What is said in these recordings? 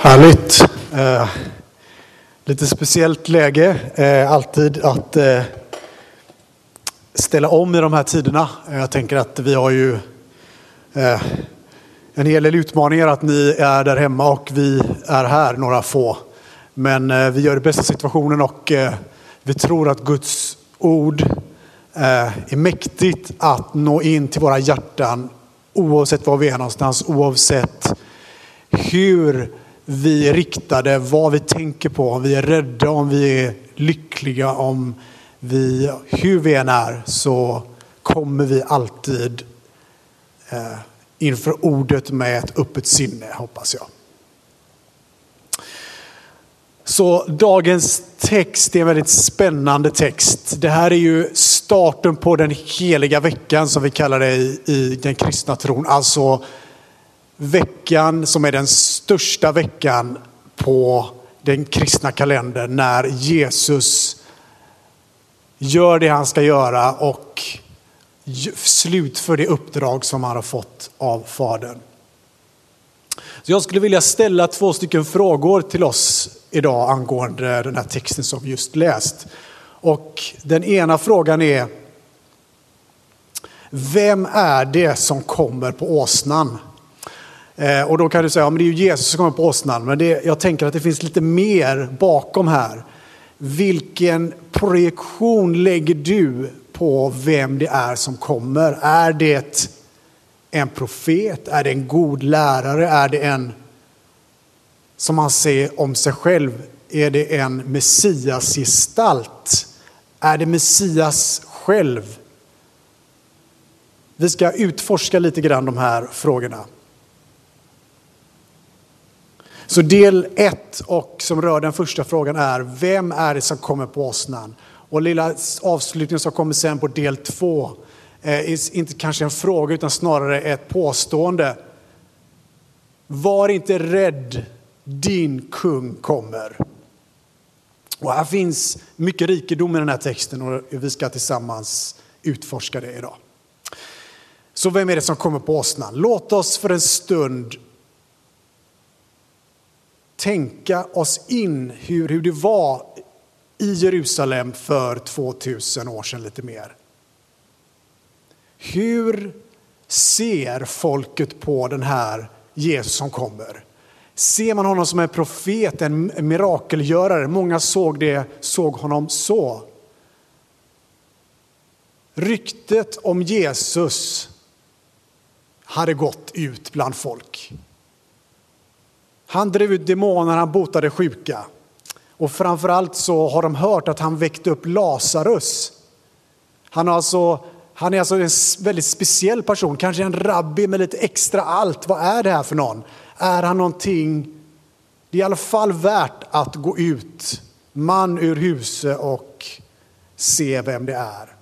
Härligt. Eh, lite speciellt läge eh, alltid att eh, ställa om i de här tiderna. Eh, jag tänker att vi har ju eh, en hel del utmaningar att ni är där hemma och vi är här, några få. Men eh, vi gör det bästa av situationen och eh, vi tror att Guds ord eh, är mäktigt att nå in till våra hjärtan oavsett var vi är någonstans, oavsett hur vi är riktade, vad vi tänker på, om vi är rädda, om vi är lyckliga, om vi, hur vi än är, så kommer vi alltid eh, inför ordet med ett öppet sinne, hoppas jag. Så dagens text är en väldigt spännande text. Det här är ju starten på den heliga veckan som vi kallar det i, i den kristna tron. Alltså veckan som är den största veckan på den kristna kalendern när Jesus gör det han ska göra och slutför det uppdrag som han har fått av Fadern. Så jag skulle vilja ställa två stycken frågor till oss idag angående den här texten som vi just läst. Och den ena frågan är, vem är det som kommer på åsnan? Eh, och då kan du säga, ja, men det är ju Jesus som kommer på åsnan. Men det, jag tänker att det finns lite mer bakom här. Vilken projektion lägger du på vem det är som kommer? Är det en profet? Är det en god lärare? Är det en, som han ser om sig själv, är det en messiasgestalt? Är det Messias själv? Vi ska utforska lite grann de här frågorna. Så del ett och som rör den första frågan är, vem är det som kommer på åsnan? Och lilla avslutningen som kommer sen på del två eh, är inte kanske en fråga utan snarare ett påstående. Var inte rädd, din kung kommer. Och här finns mycket rikedom i den här texten och vi ska tillsammans utforska det idag. Så vem är det som kommer på åsnan? Låt oss för en stund tänka oss in hur, hur det var i Jerusalem för 2000 år sedan lite mer. Hur ser folket på den här Jesus som kommer? Ser man honom som en profet, en mirakelgörare? Många såg det, såg honom så. Ryktet om Jesus hade gått ut bland folk. Han drev ut demoner, han botade sjuka. Och framförallt så har de hört att han väckte upp Lazarus. Han, alltså, han är alltså en väldigt speciell person, kanske en rabbi med lite extra allt. Vad är det här för någon? Är han någonting, det är i alla fall värt att gå ut, man ur huset och se vem det är.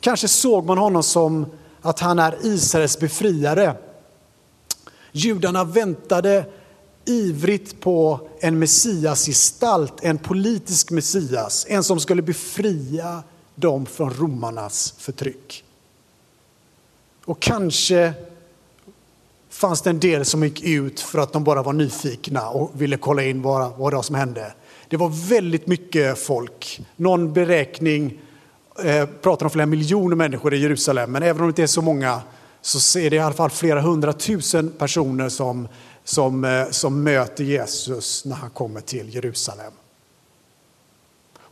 Kanske såg man honom som att han är Israels befriare. Judarna väntade ivrigt på en messiasgestalt, en politisk messias, en som skulle befria dem från romarnas förtryck. Och kanske fanns det en del som gick ut för att de bara var nyfikna och ville kolla in vad, vad det var som hände. Det var väldigt mycket folk. Någon beräkning eh, pratar om flera miljoner människor i Jerusalem, men även om det inte är så många så är det i alla fall flera hundratusen personer som som, eh, som möter Jesus när han kommer till Jerusalem.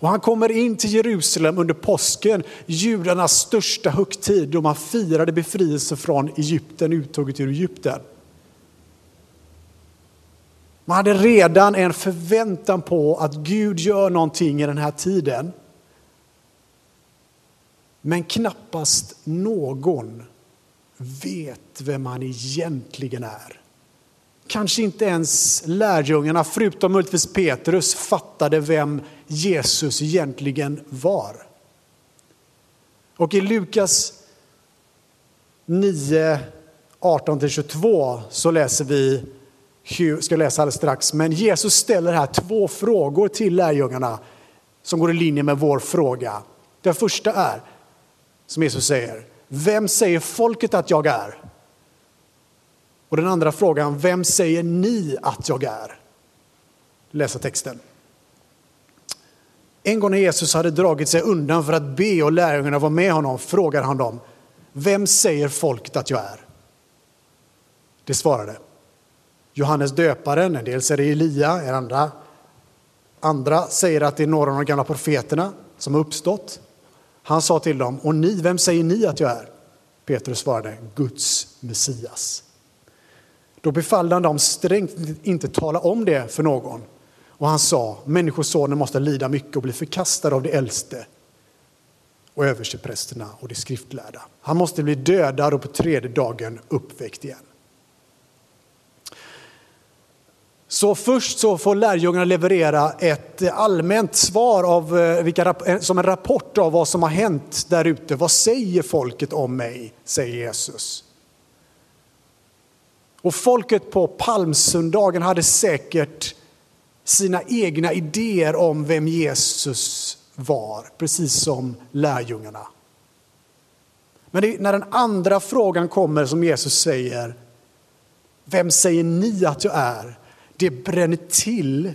Och han kommer in till Jerusalem under påsken, judarnas största högtid då man firade befrielse från Egypten, uttåget ur Egypten. Man hade redan en förväntan på att Gud gör någonting i den här tiden. Men knappast någon vet vem han egentligen är kanske inte ens lärjungarna, förutom möjligtvis Petrus, fattade vem Jesus egentligen var. Och i Lukas 9, 18-22 så läser vi, ska läsa alldeles strax, men Jesus ställer här två frågor till lärjungarna som går i linje med vår fråga. Den första är, som Jesus säger, vem säger folket att jag är? Och den andra frågan, vem säger ni att jag är? läsa texten. En gång när Jesus hade dragit sig undan för att be och lärjungarna var med honom frågade han dem, vem säger folket att jag är? Det svarade Johannes döparen, en del säger Elia, en andra, andra säger att det är några av de gamla profeterna som har uppstått. Han sa till dem, och ni, vem säger ni att jag är? Petrus svarade, Guds Messias. Då befallde han dem strängt inte tala om det för någon. Och han sa, Människosonen måste lida mycket och bli förkastad av de äldste och översteprästerna och de skriftlärda. Han måste bli dödad och på tredje dagen uppväckt igen. Så först så får lärjungarna leverera ett allmänt svar av, eh, vilka, eh, som en rapport av vad som har hänt där ute. Vad säger folket om mig? säger Jesus. Och folket på palmsöndagen hade säkert sina egna idéer om vem Jesus var, precis som lärjungarna. Men det, när den andra frågan kommer som Jesus säger, vem säger ni att jag är? Det bränner till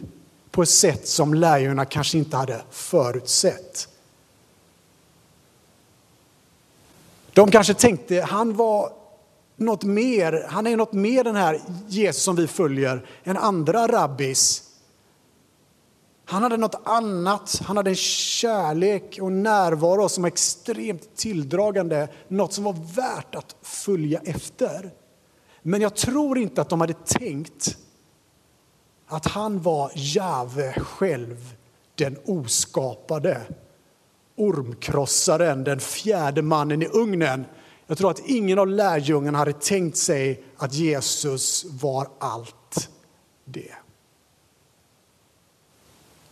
på ett sätt som lärjungarna kanske inte hade förutsett. De kanske tänkte, han var något mer, han är något mer den här Jesus som vi följer än andra rabbis. Han hade något annat, han hade en kärlek och närvaro som var extremt tilldragande, något som var värt att följa efter. Men jag tror inte att de hade tänkt att han var Jave själv, den oskapade, ormkrossaren, den fjärde mannen i ugnen jag tror att ingen av lärjungarna hade tänkt sig att Jesus var allt det.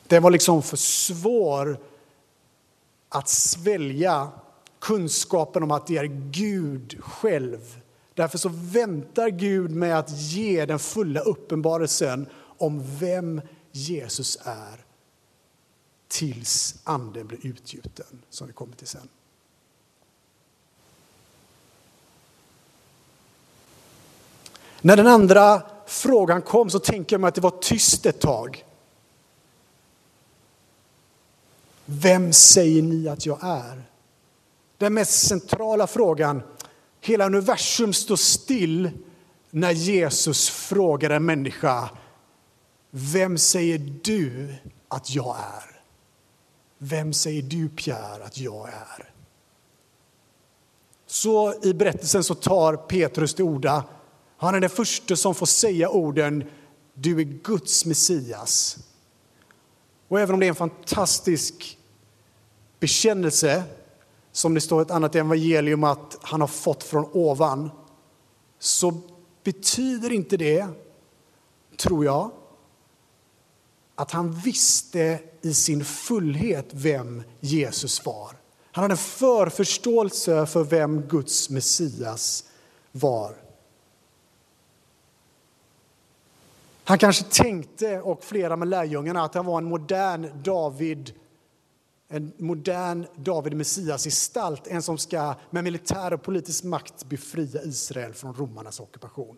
Det var liksom för svår att svälja kunskapen om att det är Gud själv. Därför så väntar Gud med att ge den fulla uppenbarelsen om vem Jesus är tills anden blir utgjuten, som vi kommer till sen. När den andra frågan kom så tänker jag mig att det var tyst ett tag. Vem säger ni att jag är? Den mest centrala frågan. Hela universum står still när Jesus frågar en människa Vem säger du att jag är? Vem säger du, Pierre, att jag är? Så i berättelsen så tar Petrus till orda han är den första som får säga orden du är Guds Messias. Och även om det är en fantastisk bekännelse som det står ett annat evangelium att han har fått från ovan så betyder inte det, tror jag, att han visste i sin fullhet vem Jesus var. Han hade en förförståelse för vem Guds Messias var. Han kanske tänkte, och flera med lärjungarna, att han var en modern David en modern David Messias gestalt, en som ska med militär och politisk makt befria Israel från romarnas ockupation.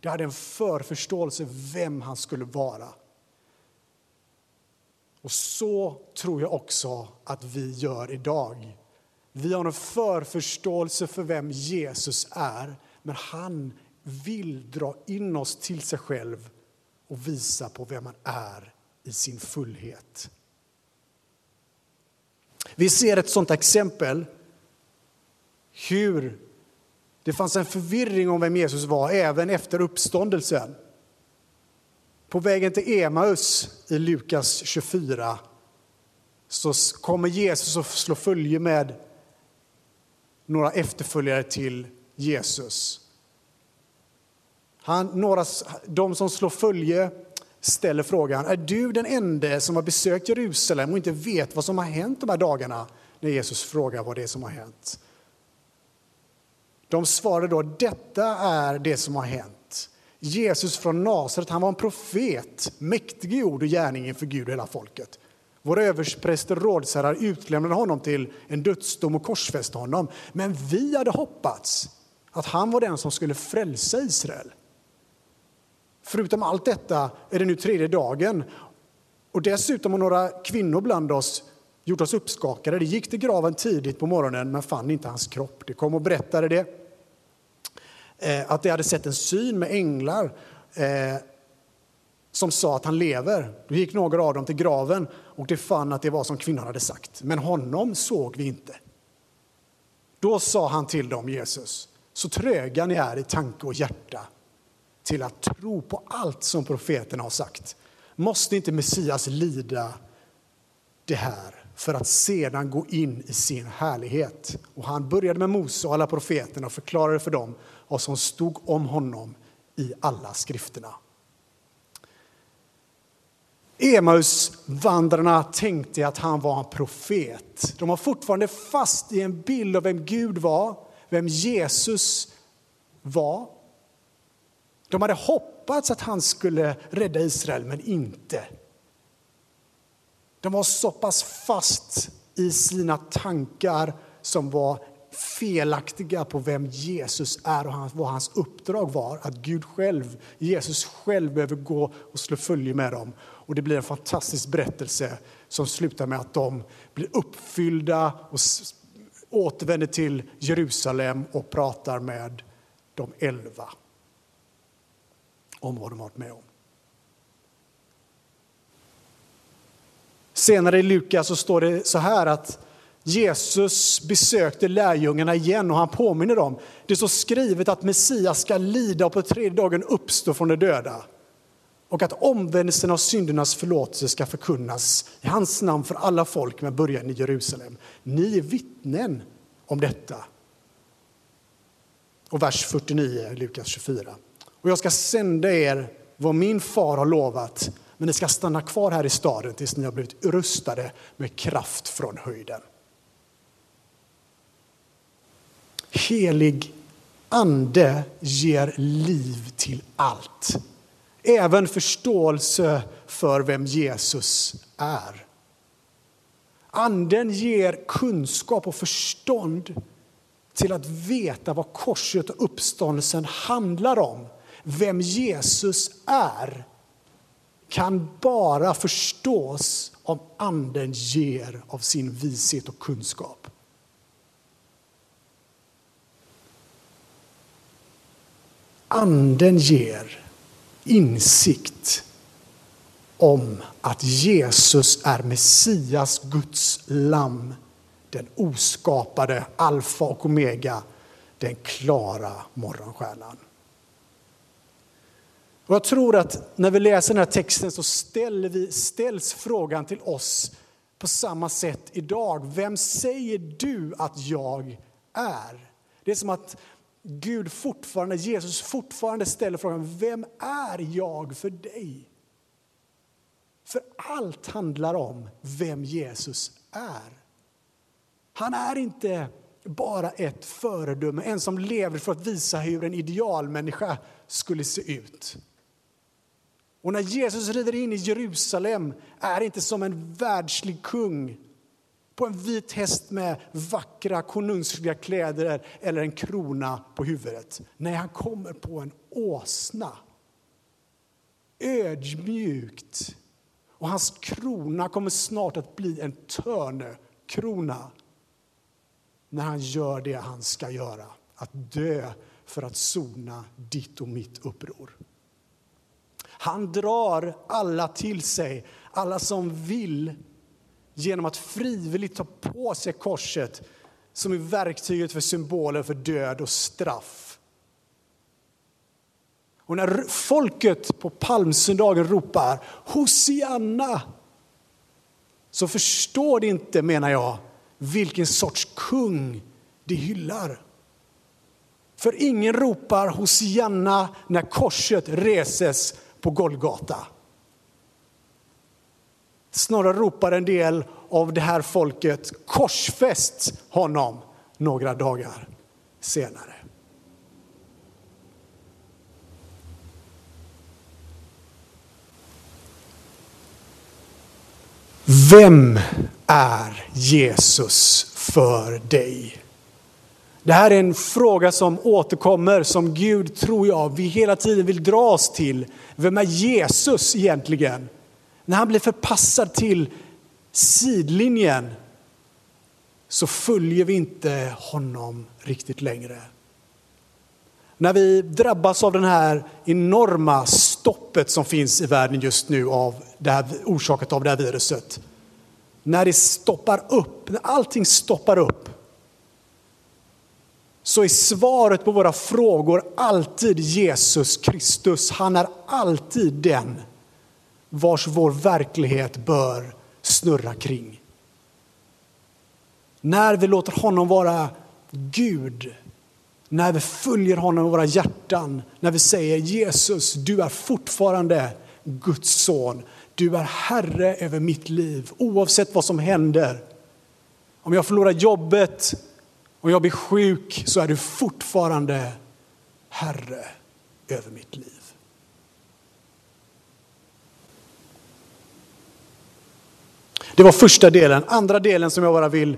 Det hade en förförståelse vem han skulle vara. Och så tror jag också att vi gör idag. Vi har en förförståelse för vem Jesus är, men han vill dra in oss till sig själv och visa på vem man är i sin fullhet. Vi ser ett sånt exempel hur det fanns en förvirring om vem Jesus var även efter uppståndelsen. På vägen till Emaus i Lukas 24 så kommer Jesus att slå följe med några efterföljare till Jesus. Han, några, de som slår följe ställer frågan, är du den enda som har besökt Jerusalem och inte vet vad som har hänt de här dagarna? När Jesus frågar vad det är som har hänt. De svarade då, detta är det som har hänt. Jesus från Nasaret, han var en profet, mäktig i ord och gärning inför Gud och hela folket. Våra överstpräster och rådsherrar utlämnade honom till en dödsdom och korsfäste honom. Men vi hade hoppats att han var den som skulle frälsa Israel. Förutom allt detta är det nu tredje dagen och dessutom har några kvinnor bland oss gjort oss uppskakade. De gick till graven tidigt på morgonen men fann inte hans kropp. De kom och berättade det. Eh, att de hade sett en syn med änglar eh, som sa att han lever. Då gick några av dem till graven och de fann att det var som kvinnan hade sagt. Men honom såg vi inte. Då sa han till dem, Jesus, så tröga ni är i tanke och hjärta till att tro på allt som profeterna har sagt. Måste inte Messias lida det här för att sedan gå in i sin härlighet? Och han började med Mose och alla profeterna och förklarade för dem vad som stod om honom i alla skrifterna. Emausvandrarna tänkte att han var en profet. De var fortfarande fast i en bild av vem Gud var, vem Jesus var. De hade hoppats att han skulle rädda Israel, men inte. De var så pass fast i sina tankar som var felaktiga på vem Jesus är och vad hans uppdrag var. Att Gud själv, Jesus själv behöver gå och slå följe med dem. Och det blir en fantastisk berättelse som slutar med att de blir uppfyllda och återvänder till Jerusalem och pratar med de elva om vad de varit med om. Senare i Lukas så står det så här att Jesus besökte lärjungarna igen och han påminner dem. Det står skrivet att Messias ska lida och på tredje dagen uppstå från de döda och att omvändelsen av syndernas förlåtelse ska förkunnas i hans namn för alla folk med början i Jerusalem. Ni är vittnen om detta. Och vers 49, Lukas 24. Och jag ska sända er vad min far har lovat, men ni ska stanna kvar här i staden tills ni har blivit rustade med kraft från höjden. Helig ande ger liv till allt. Även förståelse för vem Jesus är. Anden ger kunskap och förstånd till att veta vad korset och uppståndelsen handlar om. Vem Jesus är kan bara förstås om Anden ger av sin vishet och kunskap. Anden ger insikt om att Jesus är Messias, Guds lamm, den oskapade alfa och omega, den klara morgonstjärnan. Och jag tror att när vi läser den här texten så ställer vi, ställs frågan till oss på samma sätt idag. Vem säger du att jag är? Det är som att Gud fortfarande, Jesus fortfarande ställer frågan, vem är jag för dig? För allt handlar om vem Jesus är. Han är inte bara ett föredöme, en som lever för att visa hur en idealmänniska skulle se ut. Och när Jesus rider in i Jerusalem är det inte som en världslig kung på en vit häst med vackra konungsliga kläder eller en krona på huvudet. Nej, han kommer på en åsna. Ödmjukt. Och hans krona kommer snart att bli en törnekrona när han gör det han ska göra, att dö för att sona ditt och mitt uppror. Han drar alla till sig, alla som vill genom att frivilligt ta på sig korset som är verktyget för symbolen för död och straff. Och när folket på palmsöndagen ropar Hosianna så förstår de inte, menar jag, vilken sorts kung de hyllar. För ingen ropar Hosianna när korset reses på Golgata. Snarare ropar en del av det här folket korsfäst honom några dagar senare. Vem är Jesus för dig? Det här är en fråga som återkommer, som Gud, tror jag, vi hela tiden vill dra oss till. Vem är Jesus egentligen? När han blir förpassad till sidlinjen så följer vi inte honom riktigt längre. När vi drabbas av det här enorma stoppet som finns i världen just nu av det här, orsakat av det här viruset. När det stoppar upp, när allting stoppar upp så är svaret på våra frågor alltid Jesus Kristus. Han är alltid den vars vår verklighet bör snurra kring. När vi låter honom vara Gud, när vi följer honom i våra hjärtan, när vi säger Jesus, du är fortfarande Guds son. Du är Herre över mitt liv, oavsett vad som händer. Om jag förlorar jobbet, om jag blir sjuk, så är du fortfarande Herre över mitt liv. Det var första delen. Andra delen som jag bara vill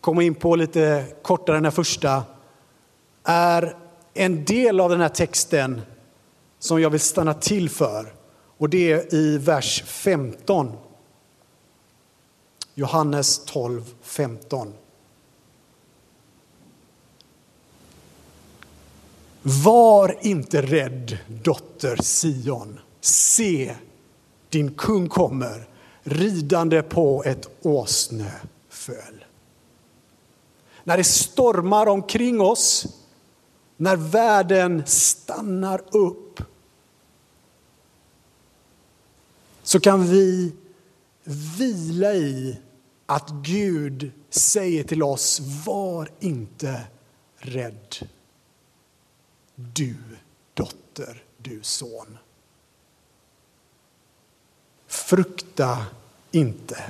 komma in på lite kortare än den första är en del av den här texten som jag vill stanna till för. Och det är i vers 15. Johannes 12, 15. Var inte rädd, dotter Sion. Se, din kung kommer ridande på ett åsneföl. När det stormar omkring oss, när världen stannar upp så kan vi vila i att Gud säger till oss, var inte rädd. Du dotter, du son. Frukta inte.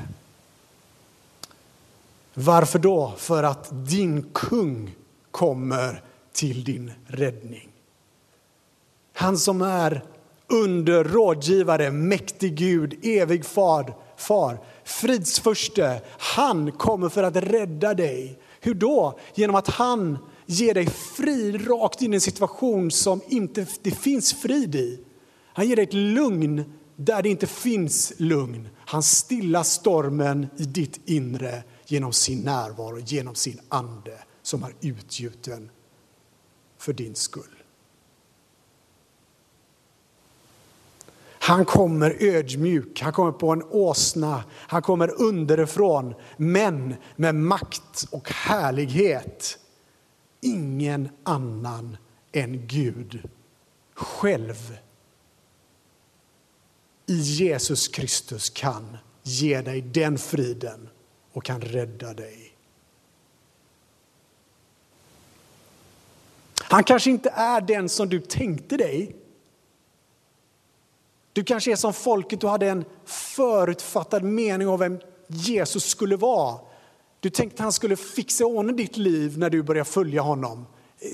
Varför då? För att din kung kommer till din räddning. Han som är under rådgivare, mäktig Gud, evig far, far fridsförste. Han kommer för att rädda dig. Hur då? Genom att han ger dig fri rakt in i en situation som inte det finns frid i. Han ger dig ett lugn där det inte finns lugn. Han stillar stormen i ditt inre genom sin närvaro, genom sin ande som är utgjuten för din skull. Han kommer ödmjuk, han kommer på en åsna, han kommer underifrån, men med makt och härlighet. Ingen annan än Gud själv i Jesus Kristus kan ge dig den friden och kan rädda dig. Han kanske inte är den som du tänkte dig. Du kanske är som folket, du hade en förutfattad mening om vem Jesus skulle vara. Du tänkte att han skulle fixa ordning ditt liv när du började följa honom.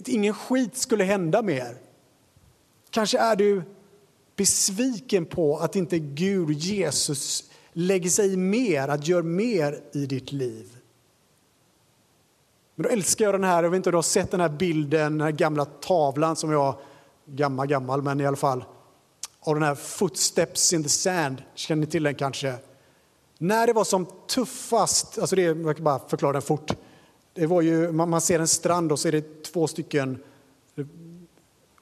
Ingen skit skulle hända mer. Kanske är du besviken på att inte Gud, Jesus, lägger sig mer, att gör mer i ditt liv. Men då älskar jag den här, jag vet inte om du har sett den här bilden, den här gamla tavlan som jag, gammal gammal men i alla fall, av den här Footsteps in the sand, känner ni till den kanske? När det var som tuffast, alltså det, jag kan bara förklara den fort. Det var ju, man, man ser en strand och så är det två stycken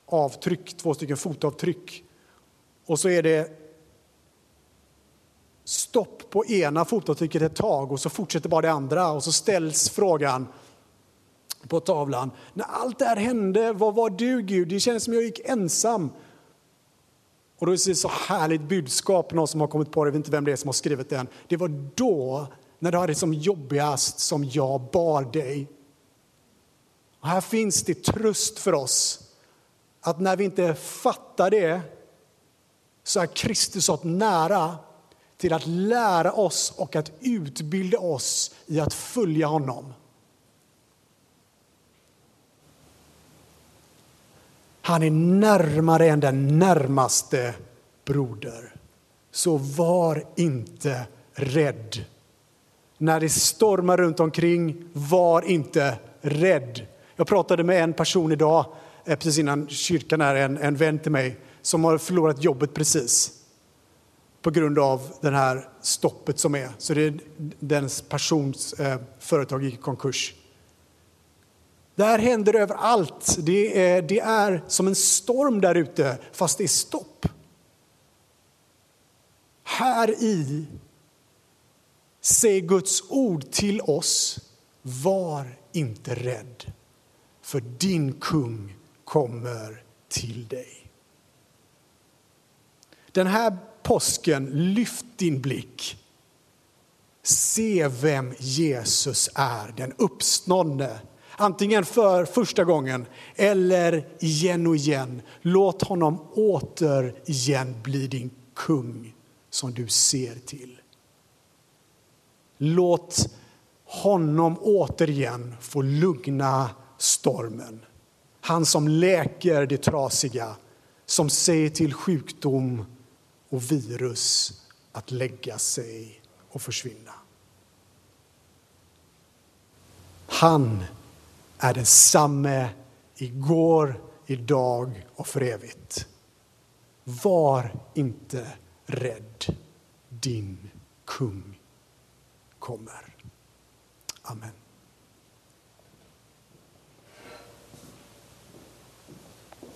avtryck, två stycken fotavtryck. Och så är det stopp på ena fotavtrycket ett tag och så fortsätter bara det andra och så ställs frågan på tavlan. När allt det här hände, vad var du Gud? Det kändes som jag gick ensam. Och då är det så härligt budskap, någon som har kommit på det, jag vet inte vem det är som har skrivit den. Det var då, när du hade det som jobbigast, som jag bar dig. Och här finns det tröst för oss, att när vi inte fattar det, så är Kristus så nära till att lära oss och att utbilda oss i att följa honom. Han är närmare än den närmaste broder. Så var inte rädd. När det stormar runt omkring, var inte rädd. Jag pratade med en person idag, eh, precis innan kyrkan, här, en, en vän till mig, som har förlorat jobbet precis på grund av det här stoppet som är. Så det är dens persons eh, företag gick i konkurs. Det här händer överallt. Det är, det är som en storm där ute, fast det är stopp. Här i säger Guds ord till oss, var inte rädd, för din kung kommer till dig. Den här påsken, lyft din blick. Se vem Jesus är, den uppståndne. Antingen för första gången eller igen och igen. Låt honom återigen bli din kung som du ser till. Låt honom återigen få lugna stormen. Han som läker det trasiga, som säger till sjukdom och virus att lägga sig och försvinna. Han är densamme igår, idag och för evigt. Var inte rädd, din kung kommer. Amen.